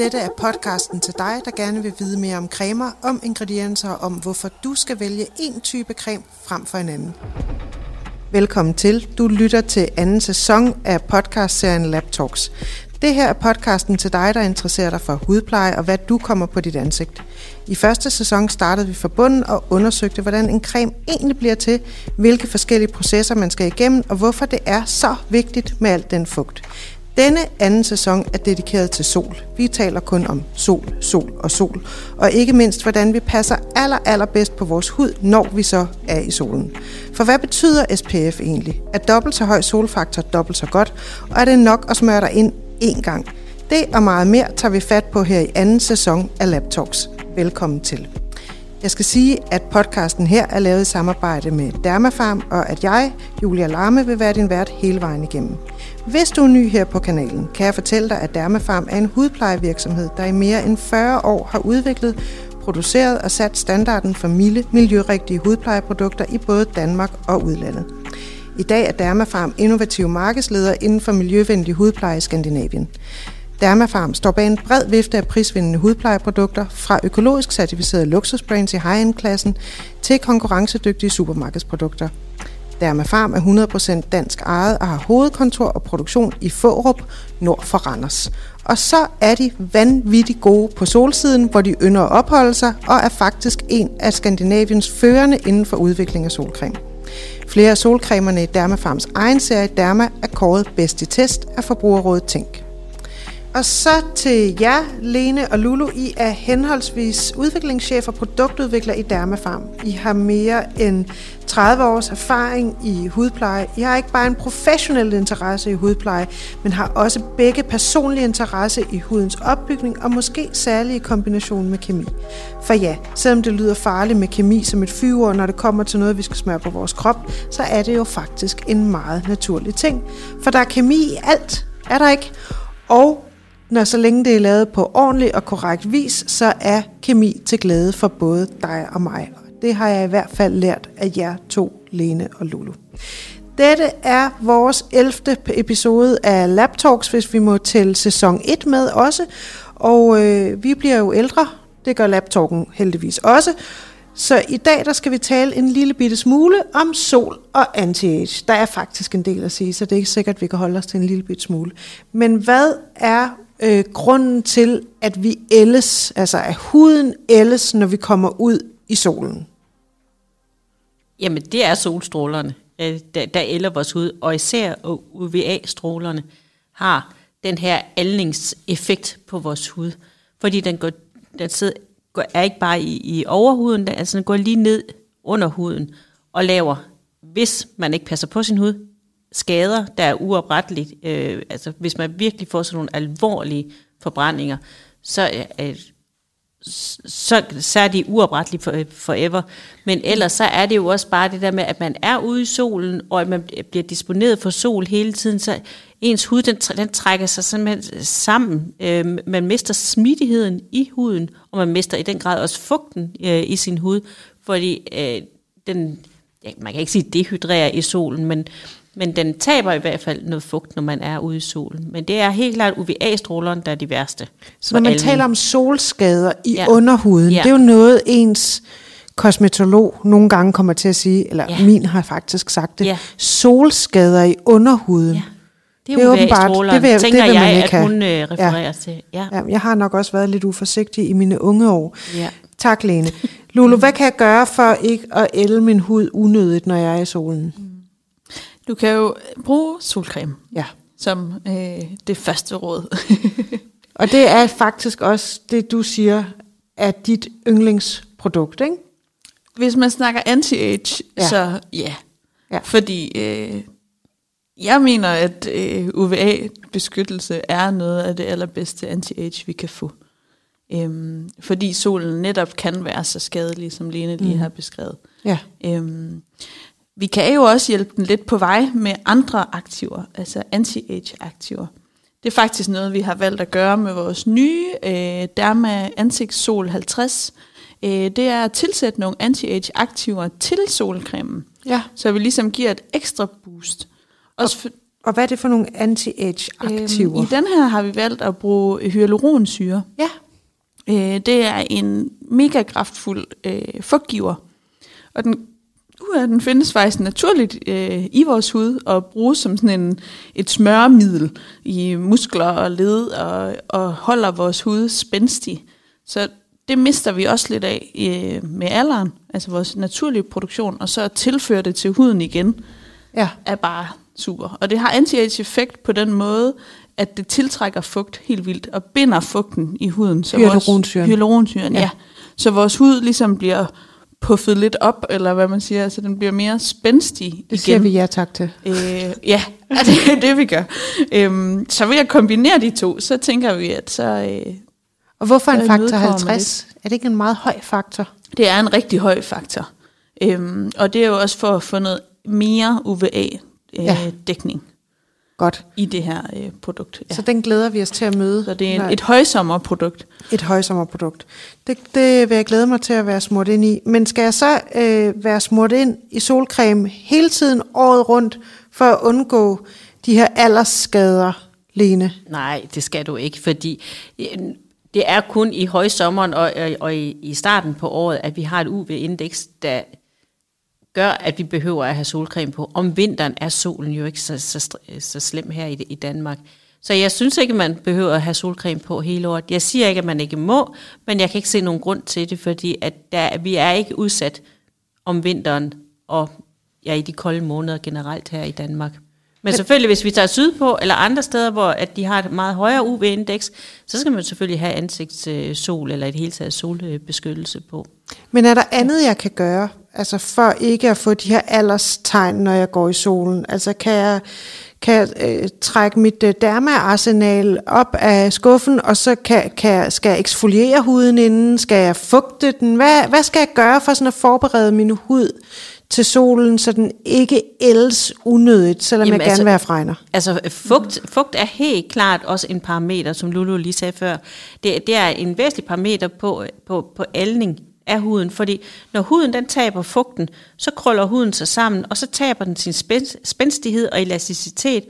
Dette er podcasten til dig, der gerne vil vide mere om cremer, om ingredienser og om, hvorfor du skal vælge en type creme frem for en anden. Velkommen til. Du lytter til anden sæson af podcastserien Lab Talks. Det her er podcasten til dig, der interesserer dig for hudpleje og hvad du kommer på dit ansigt. I første sæson startede vi fra bunden og undersøgte, hvordan en creme egentlig bliver til, hvilke forskellige processer man skal igennem, og hvorfor det er så vigtigt med al den fugt. Denne anden sæson er dedikeret til sol. Vi taler kun om sol, sol og sol, og ikke mindst, hvordan vi passer aller, allerbedst på vores hud, når vi så er i solen. For hvad betyder SPF egentlig? Er dobbelt så høj solfaktor dobbelt så godt, og er det nok at smøre dig ind én gang? Det og meget mere tager vi fat på her i anden sæson af Lab Velkommen til. Jeg skal sige, at podcasten her er lavet i samarbejde med Dermafarm, og at jeg, Julia Larme, vil være din vært hele vejen igennem. Hvis du er ny her på kanalen, kan jeg fortælle dig, at Dermafarm er en hudplejevirksomhed, der i mere end 40 år har udviklet, produceret og sat standarden for milde, miljørigtige hudplejeprodukter i både Danmark og udlandet. I dag er Dermafarm innovativ markedsleder inden for miljøvenlig hudpleje i Skandinavien. Dermafarm står bag en bred vifte af prisvindende hudplejeprodukter, fra økologisk certificerede luksusbrands i high-end-klassen til konkurrencedygtige supermarkedsprodukter. Dermafarm er 100% dansk ejet og har hovedkontor og produktion i Fårup, nord for Randers. Og så er de vanvittigt gode på solsiden, hvor de ynder at opholde sig, og er faktisk en af Skandinaviens førende inden for udvikling af solcreme. Flere af solcremerne i Dermafarms egen serie Derma er kåret bedst i test af Forbrugerrådet Tænk. Og så til jer, Lene og Lulu. I er henholdsvis udviklingschef og produktudvikler i Dermafarm. I har mere end 30 års erfaring i hudpleje. I har ikke bare en professionel interesse i hudpleje, men har også begge personlige interesse i hudens opbygning og måske særlig i kombination med kemi. For ja, selvom det lyder farligt med kemi som et fyre, når det kommer til noget, vi skal smøre på vores krop, så er det jo faktisk en meget naturlig ting. For der er kemi i alt, er der ikke? Og når så længe det er lavet på ordentlig og korrekt vis, så er kemi til glæde for både dig og mig. Det har jeg i hvert fald lært af jer to, Lene og Lulu. Dette er vores 11. episode af Lab Talks, hvis vi må til sæson 1 med også. Og øh, vi bliver jo ældre. Det gør Lab Talken heldigvis også. Så i dag der skal vi tale en lille bitte smule om sol og anti-age. Der er faktisk en del at sige, så det er ikke sikkert, at vi kan holde os til en lille bitte smule. Men hvad er øh, grunden til, at vi ældes, altså at huden ældes, når vi kommer ud i solen? Jamen, det er solstrålerne, der, der ælder vores hud, og især UVA-strålerne har den her aldningseffekt på vores hud, fordi den, går, den sidder, går, er ikke bare i, i overhuden, den, altså den går lige ned under huden og laver, hvis man ikke passer på sin hud, skader, der er uopretteligt. Øh, altså hvis man virkelig får sådan nogle alvorlige forbrændinger, så, øh, øh så, så er de uoprettelige for, øh, forever. Men ellers så er det jo også bare det der med, at man er ude i solen, og at man bliver disponeret for sol hele tiden, så ens hud, den, den trækker sig simpelthen sammen. Øh, man mister smidigheden i huden, og man mister i den grad også fugten øh, i sin hud, fordi øh, den, ja, man kan ikke sige dehydrerer i solen, men men den taber i hvert fald noget fugt, når man er ude i solen. Men det er helt klart UVA-strålerne, der er de værste. Så når man almen. taler om solskader i ja. underhuden, ja. det er jo noget ens kosmetolog nogle gange kommer til at sige, eller ja. min har faktisk sagt det, ja. solskader i underhuden. Ja. Det er, det er åbenbart, det vil, tænker det vil jeg, ikke at hun øh, refererer ja. til. Ja. Ja, jeg har nok også været lidt uforsigtig i mine unge år. Ja. Tak, Lene. Lulu, hvad kan jeg gøre for ikke at ælde min hud unødigt, når jeg er i solen? Mm. Du kan jo bruge solcreme ja. som øh, det første råd. og det er faktisk også det, du siger, er dit yndlingsprodukt, ikke? Hvis man snakker anti-age, ja. så ja. ja. Fordi øh, jeg mener, at øh, UVA-beskyttelse er noget af det allerbedste anti-age, vi kan få. Øhm, fordi solen netop kan være så skadelig, som Lene lige mm. har beskrevet. Ja. Øhm, vi kan jo også hjælpe den lidt på vej med andre aktiver, altså anti-age aktiver. Det er faktisk noget, vi har valgt at gøre med vores nye øh, Derma Sol 50. Øh, det er at tilsætte nogle anti-age aktiver til solcremen, ja. så vi ligesom giver et ekstra boost. Også for, Og hvad er det for nogle anti-age-aktiver? Øhm, I den her har vi valgt at bruge hyaluronsyre. Ja. Øh, det er en mega kraftfuld øh, fugtgiver. Og den, uh, den findes faktisk naturligt øh, i vores hud og bruges som sådan en, et smøremiddel i muskler og led og, og holder vores hud spændstig. Så det mister vi også lidt af øh, med alderen, altså vores naturlige produktion, og så at tilføre det til huden igen, ja. er bare super. Og det har anti-age effekt på den måde, at det tiltrækker fugt helt vildt, og binder fugten i huden. Så hyaluronsyren. Vores, hyaluronsyren, ja. ja. Så vores hud ligesom bliver puffet lidt op, eller hvad man siger, så den bliver mere spændstig Det igen. siger vi ja tak til. Øh, ja, det er det, vi gør. Øhm, så ved at kombinere de to, så tænker vi, at så... Øh, og hvorfor en faktor 50? Er det ikke en meget høj faktor? Det er en rigtig høj faktor. Øhm, og det er jo også for at få noget mere UVA-dækning. Øh, ja. Godt. I det her øh, produkt. Ja. Så den glæder vi os til at møde. Så det er et, et højsommerprodukt. Et højsommerprodukt. Det, det vil jeg glæde mig til at være smurt ind i. Men skal jeg så øh, være smurt ind i solcreme hele tiden året rundt, for at undgå de her aldersskader, Lene? Nej, det skal du ikke, fordi øh, det er kun i højsommeren og, og, og i, i starten på året, at vi har et UV-indeks, der gør, at vi behøver at have solcreme på. Om vinteren er solen jo ikke så, så, så slem her i, i Danmark. Så jeg synes ikke, man behøver at have solcreme på hele året. Jeg siger ikke, at man ikke må, men jeg kan ikke se nogen grund til det, fordi at der, vi er ikke udsat om vinteren og ja, i de kolde måneder generelt her i Danmark. Men selvfølgelig, hvis vi tager sydpå, eller andre steder, hvor at de har et meget højere UV-indeks, så skal man selvfølgelig have ansigtssol, eller et hele taget solbeskyttelse på. Men er der andet, jeg kan gøre, altså for ikke at få de her alderstegn, når jeg går i solen? Altså kan jeg, kan jeg øh, trække mit øh, dermaarsenal op af skuffen, og så kan, kan, skal jeg eksfoliere huden inden? Skal jeg fugte den? Hvad, hvad skal jeg gøre for sådan at forberede min hud til solen, så den ikke ældes unødigt, selvom Jamen jeg gerne altså, vil have fregner? Altså fugt, fugt er helt klart også en parameter, som Lulu lige sagde før. Det, det er en væsentlig parameter på, på, på ælning af huden, fordi når huden den taber fugten, så krøller huden sig sammen, og så taber den sin spændstighed og elasticitet,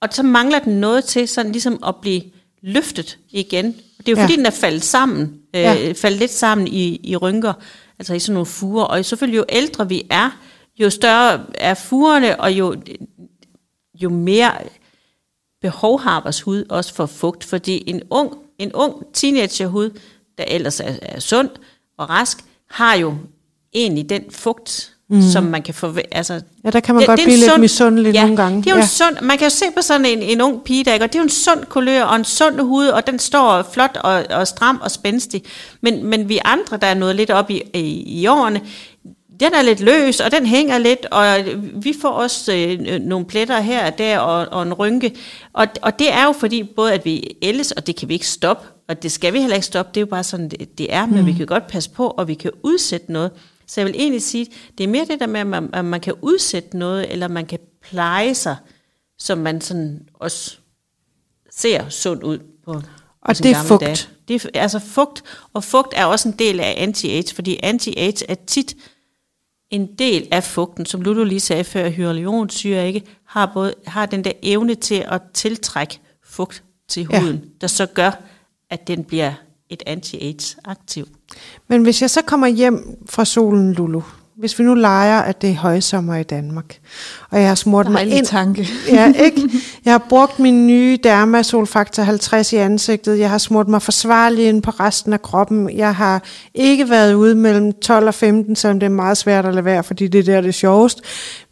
og så mangler den noget til sådan ligesom at blive løftet igen. Det er jo ja. fordi, den er faldet sammen, øh, ja. faldet lidt sammen i, i rynker altså i sådan nogle fuger. Og selvfølgelig jo ældre vi er, jo større er fugerne, og jo, jo mere behov har vores hud også for fugt. Fordi en ung, en ung teenagerhud, der ellers er, er sund og rask, har jo egentlig den fugt, mm. som man kan få... Altså, ja, der kan man det, godt det blive lidt sund, misundelig ja, nogle gange. det er jo ja. en sund... Man kan jo se på sådan en, en ung pige, der, og det er jo en sund kulør og en sund hud, og den står flot og, og stram og spændstig. Men, men vi andre, der er nået lidt op i, i, i årene, den er lidt løs, og den hænger lidt, og vi får også øh, nogle pletter her og der, og, og en rynke. Og, og det er jo fordi, både at vi ældes, og det kan vi ikke stoppe, og det skal vi heller ikke stoppe, det er jo bare sådan, det, er, men mm. vi kan godt passe på, og vi kan udsætte noget. Så jeg vil egentlig sige, det er mere det der med, at man, at man kan udsætte noget, eller man kan pleje sig, som man sådan også ser sundt ud på Og det er fugt. Dage. Det er altså fugt, og fugt er også en del af anti-age, fordi anti-age er tit en del af fugten, som Ludo lige sagde før, hyaluronsyre ikke har, både, har den der evne til at tiltrække fugt til huden, ja. der så gør, at den bliver et anti-AIDS-aktiv. Men hvis jeg så kommer hjem fra solen, Lulu, hvis vi nu leger, at det er højsommer i Danmark, og jeg har smurt mig ind... tanke. ja, ikke? Jeg har brugt min nye Derma Solfaktor 50 i ansigtet. Jeg har smurt mig forsvarligt ind på resten af kroppen. Jeg har ikke været ude mellem 12 og 15, selvom det er meget svært at lade være, fordi det der er det sjovest.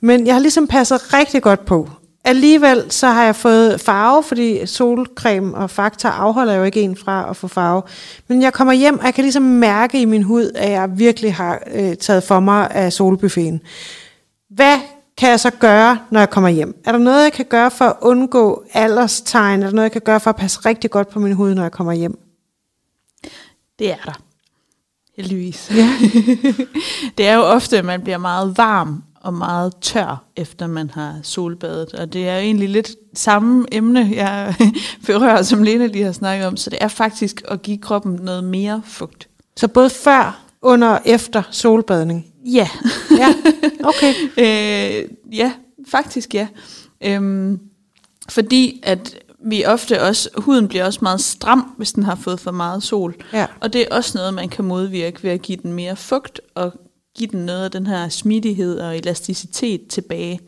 Men jeg har ligesom passet rigtig godt på. Alligevel så har jeg fået farve, fordi solcreme og faktor afholder jo ikke en fra at få farve. Men jeg kommer hjem, og jeg kan ligesom mærke i min hud, at jeg virkelig har øh, taget for mig af solbuffeten. Hvad kan jeg så gøre, når jeg kommer hjem? Er der noget, jeg kan gøre for at undgå alderstegn? Er der noget, jeg kan gøre for at passe rigtig godt på min hud, når jeg kommer hjem? Det er der. Heldigvis. Ja. det er jo ofte, at man bliver meget varm og meget tør, efter man har solbadet. Og det er jo egentlig lidt samme emne, jeg berører, som Lena lige har snakket om. Så det er faktisk at give kroppen noget mere fugt. Så både før, under og efter solbadning? Ja. ja, okay. øh, ja, faktisk ja. Øhm, fordi at vi ofte også, huden bliver også meget stram, hvis den har fået for meget sol. Ja. Og det er også noget, man kan modvirke ved at give den mere fugt, og give den noget af den her smidighed og elasticitet tilbage.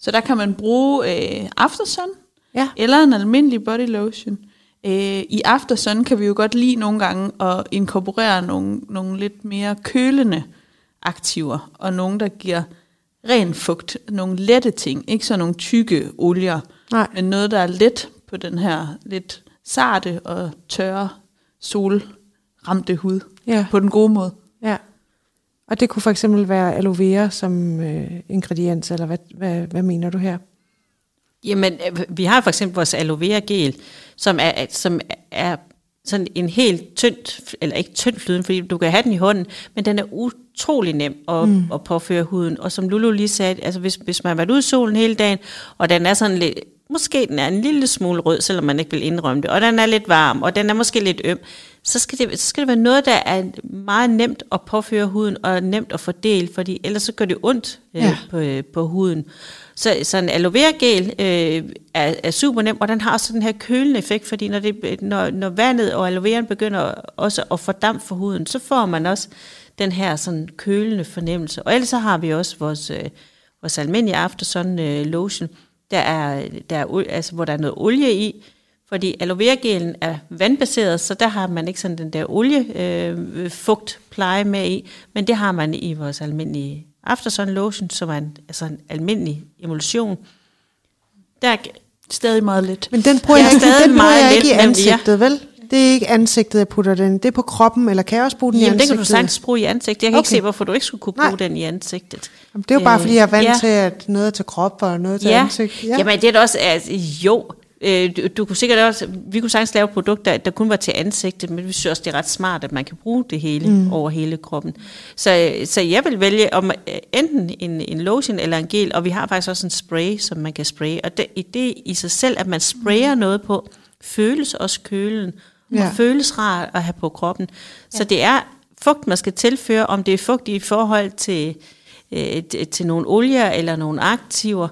Så der kan man bruge øh, Aftersun, Ja. eller en almindelig body lotion. Øh, I Aftersun kan vi jo godt lide nogle gange at inkorporere nogle, nogle lidt mere kølende aktiver, og nogle, der giver ren fugt, nogle lette ting, ikke så nogle tykke olier, Nej. men noget, der er let på den her lidt sarte og tørre solramte hud, Ja. på den gode måde. Og det kunne for eksempel være aloe vera som øh, ingrediens, eller hvad, hvad, hvad mener du her? Jamen, øh, vi har for eksempel vores aloe vera gel, som er, som er sådan en helt tynd, eller ikke tynd flydende, fordi du kan have den i hånden, men den er utrolig nem at, mm. at påføre huden. Og som Lulu lige sagde, altså hvis, hvis man har været ude i solen hele dagen, og den er sådan lidt, måske den er en lille smule rød, selvom man ikke vil indrømme det, og den er lidt varm, og den er måske lidt øm, så skal det, så skal det være noget, der er meget nemt at påføre huden, og nemt at fordele, fordi ellers så gør det ondt øh, Ja. på, øh, på huden. Så, så en aloe vera gel øh, er, er super nem, og den har også den her kølende effekt, fordi når, det, når, når vandet og aloe veraen begynder også at fordampe for huden, så får man også den her sådan kølende fornemmelse. Og ellers så har vi også vores, øh, vores almindelige aftersun øh, lotion, der er, der er, altså, hvor der er noget olie i, fordi aloe vera gelen er vandbaseret, så der har man ikke sådan den der oliefugt øh, med i, men det har man i vores almindelige aftersun lotion, som er en, altså en almindelig emulsion. Der er Stadig meget let. Men den bruger Det jeg er ikke, stadig den bruger meget jeg ikke i ja. ansigtet, vel? Det er ikke ansigtet, jeg putter den. Det er på kroppen, eller kan jeg også bruge den i Jamen, det ansigtet? kan du sagtens bruge i ansigtet. Jeg kan okay. ikke se, hvorfor du ikke skulle kunne bruge Nej. den i ansigtet. Jamen, det er jo bare, Øh, fordi jeg er vant ja. til, at noget er til krop og noget til ja. ansigt. Ja. Jamen, det er da også, altså, jo, øh, du, du kunne sikkert også, vi kunne sagtens lave et produkt, der, kun var til ansigtet, men vi synes også, det er ret smart, at man kan bruge det hele mm. over hele kroppen. Så, så jeg vil vælge om øh, enten en, en lotion eller en gel, og vi har faktisk også en spray, som man kan spraye. Og det, i det i sig selv, at man sprayer noget på, føles også kølen, Ja. og føles rart at have på kroppen. Så det er fugt, man skal tilføre, om det er fugt i forhold til, øh, til- til nogle olier eller nogle aktiver,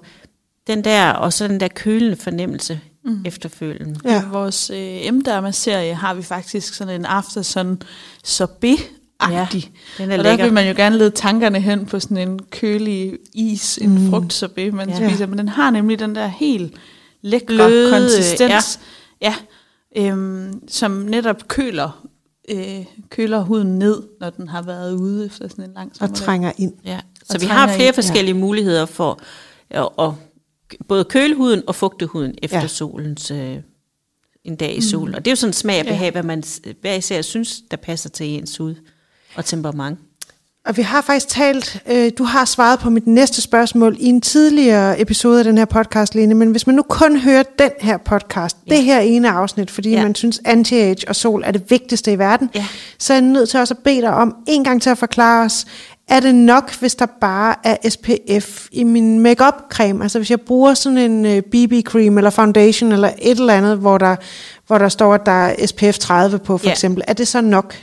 den der, og så den der kølende fornemmelse mm. efterfølgende. Ja. I vores øh, M-Derma-serie har vi faktisk sådan en after sådan sorbet-agtig. Ja, den er og der lækker. vil man jo gerne lede tankerne hen på sådan en kølig is, en mm. frugtsorbet, man Ja. ja. spiser. Men den har nemlig den der helt lækre Bløde, konsistens, ja. Ja, øhm, som netop køler, øh, køler huden ned, når den har været ude efter sådan en lang Og sommerdag. trænger ind. Ja. Så Og vi trænger har flere ind, ja. forskellige muligheder for at, at både køle huden og fugte huden efter Ja. ja. solens øh, en dag i solen. Og det er jo sådan en smag og Ja. behag, hvad man hver især synes, der passer til ens hud og temperament. Og vi har faktisk talt, øh, du har svaret på mit næste spørgsmål i en tidligere episode af den her podcast, Lene, men hvis man nu kun hører den her podcast, ja. Ja. det her ene afsnit, fordi ja. Ja. man synes anti-age og sol er det vigtigste i verden, Ja. så er jeg nødt til også at bede dig om en gang til at forklare os, er det nok, hvis der bare er SPF i min makeup creme? Altså hvis jeg bruger sådan en øh, BB-cream eller foundation eller et eller andet, hvor der, hvor der står, at der er SPF 30 på for Ja. eksempel, er det så nok?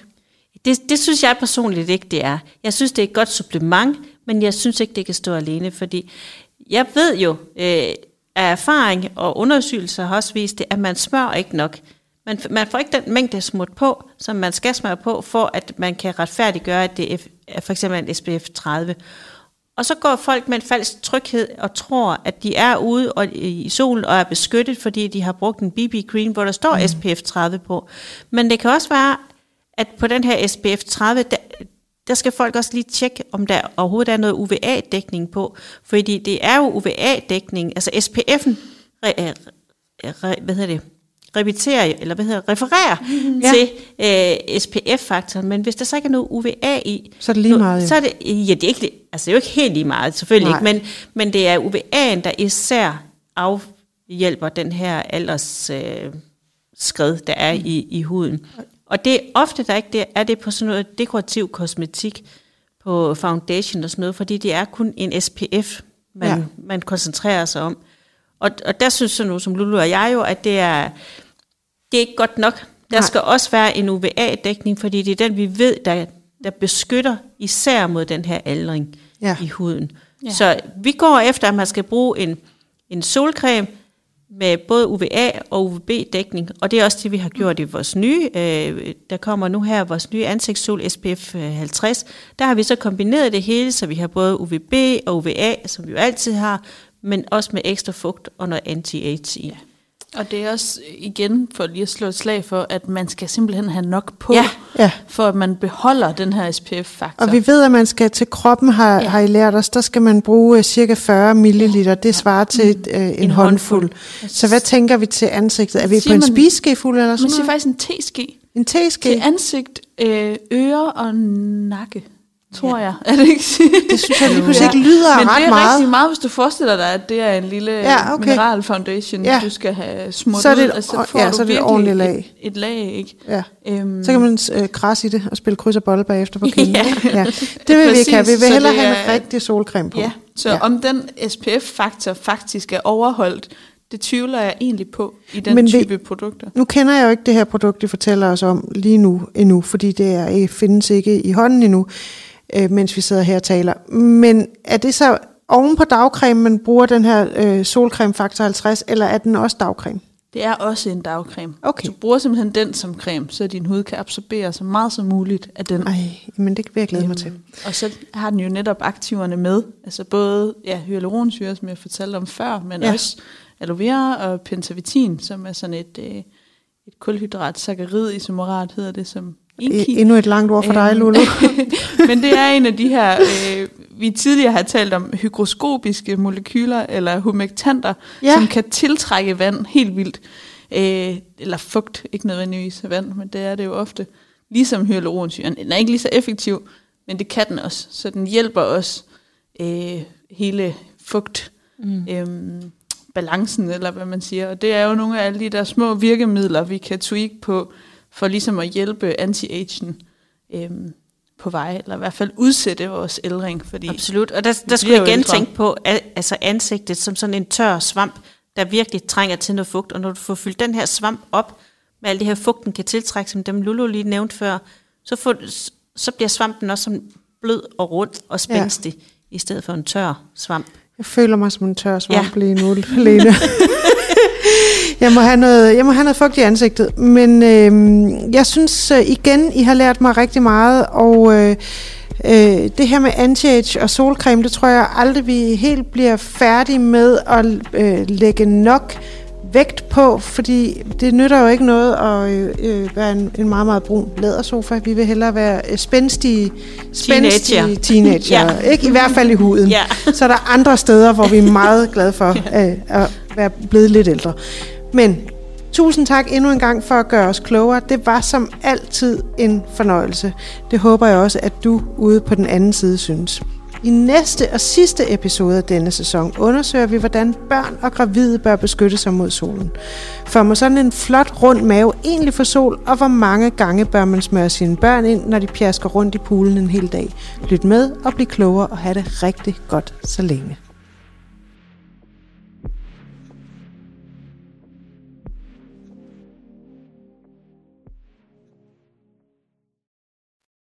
Det, det synes jeg personligt ikke, det er. Jeg synes, det er et godt supplement, men jeg synes ikke, det kan stå alene, fordi jeg ved jo øh, af erfaring og undersøgelser har også vist det, at man smører ikke nok. Man, man får ikke den mængde smurt på, som man skal smøre på, for at man kan retfærdiggøre, at det er, for eksempel en SPF 30. Og så går folk med en falsk tryghed og tror, at de er ude og, i solen og er beskyttet, fordi de har brugt en BB-cream, hvor der står mm. SPF 30 på. Men det kan også være, at på den her SPF 30, der, der skal folk også lige tjekke, om der overhovedet er noget UVA-dækning på. Fordi det er jo UVA-dækning, altså SPF'en, re, re, re, hvad hedder det, repeterer, eller hvad hedder det, refererer Ja. til øh, SPF-faktoren, men hvis der så ikke er noget UVA i, Så er det lige nu- meget, jo. Så er det, ja, det er ikke, altså det er jo ikke helt lige meget, selvfølgelig Nej. ikke, men, men det er UVA'en, der især afhjælper den her alders øh, skred, der er i, i huden. Og det er ofte, der ikke det, er det på sådan noget dekorativ kosmetik, på foundation og sådan noget, fordi det er kun en SPF, man, Ja. man koncentrerer sig om. Og, og der synes sådan nogen som Lulu og jeg jo, at det er, det er ikke godt nok. Der Nej. skal også være en UVA-dækning, fordi det er den, vi ved, der, der beskytter især mod den her aldring Ja. i huden. Ja. Så vi går efter, at man skal bruge en, en solcreme, med både UVA og UVB-dækning, og det er også det, vi har gjort i vores nye, øh, der kommer nu her, vores nye ansigtssol SPF 50. Der har vi så kombineret det hele, så vi har både UVB og UVA, som vi jo altid har, men også med ekstra fugt og noget anti-age i. Ja. Og det er også igen for lige at slå et slag for, at man skal simpelthen have nok på, Ja. Ja. for at man beholder den her SPF-faktor. Og vi ved, at man skal til kroppen, har, Ja. har I lært os, der skal man bruge øh, cirka 40 milliliter. Det svarer til øh, en, en håndfuld. Så hvad tænker vi til ansigtet? Er vi på Siger en man- spiseskefuld eller Man sådan siger noget? faktisk en teske En teske? til ansigt, øh, ører og nakke, tror ja. jeg. Er det ikke Det synes jeg lige pludselig ikke lyder Men ret det er meget. rigtig meget, hvis du forestiller dig, at det er en lille Ja, okay. mineral foundation, Ja. du skal have smurt Så er det ud. et- Altså, får ja, du så er det et virkelig ordentligt lag. Et, et lag, ikke? Ja. Øhm, Så kan man øh, krasse i det og spille kryds og bold bagefter på kinden. Ja. ja. Det vil vi ikke have. Vi vil så hellere have en rigtig solcreme på. Ja, så Ja. om den SPF-faktor faktisk er overholdt, det tvivler jeg egentlig på i den Men vi- type produkter. Nu kender jeg jo ikke det her produkt, de fortæller os om lige nu endnu, fordi det er, ikke- findes ikke i hånden endnu, øh, mens vi sidder her og taler. Men er det så oven på dagcreme, man bruger den her øh, solcreme faktor 50, eller er den også dagcreme? Det er også en dagcreme. Okay. Du bruger simpelthen den som creme, så din hud kan absorbere så meget som muligt af den. Ej, men det vil jeg glæde mig til. Og så har den jo netop aktiverne med, altså både ja, hyaluronsyre, som jeg fortalte om før, men Ja. også aloe vera og pentavitin, som er sådan et, øh, et kulhydrat saccharid isomerat, hedder det som inki. endnu et langt ord for dig, Øhm, Lulu. Men det er en af de her, øh, vi tidligere har talt om hygroskopiske molekyler, eller humektanter, Ja. som kan tiltrække vand helt vildt. Øh, eller fugt, ikke nødvendigvis vand, men det er det jo ofte. Ligesom hyaluronsyren. Den er ikke lige så effektiv, men det kan den også. Så den hjælper også øh, hele fugt, mm. øhm, balancen, eller hvad man siger. Og det er jo nogle af alle de der små virkemidler, vi kan tweak på, for ligesom at hjælpe anti-agen øhm, på vej, eller i hvert fald udsætte vores ældring, fordi Absolut, og der, der skulle jeg igen ældre. tænke på at, altså ansigtet som sådan en tør svamp, der virkelig trænger til noget fugt, og når du får fyldt den her svamp op, med alt det her fugten kan tiltrække, som dem Lulu lige nævnte før, så, får, så bliver svampen også sådan blød og rund og spændstig, ja. i stedet for en tør svamp. Jeg føler mig som en tør svamp ja. lige nu, Lene. jeg, må have noget, jeg må have noget fugt i ansigtet. Men øh, jeg synes øh, igen, I har lært mig rigtig meget, og øh, øh, det her med anti-age og solcreme, det tror jeg aldrig, vi helt bliver færdige med at øh, lægge nok vægt på, fordi det nytter jo ikke noget at øh, øh, være en, en meget, meget brun lædersofa. Vi vil hellere være øh, spændstige, spændstige Teenager. teenager. Ja. ja. ikke? I hvert fald i huden. Ja. Så er der andre steder, hvor vi er meget glade for øh, at være blevet lidt ældre. Men tusind tak endnu en gang for at gøre os klogere. Det var som altid en fornøjelse. Det håber jeg også, at du ude på den anden side synes. I næste og sidste episode af denne sæson undersøger vi, hvordan børn og gravide bør beskytte sig mod solen. For må sådan en flot rund mave egentlig få sol, og hvor mange gange bør man smøre sine børn ind, når de pjasker rundt i poolen en hel dag. Lyt med og bliv klogere og have det rigtig godt så længe.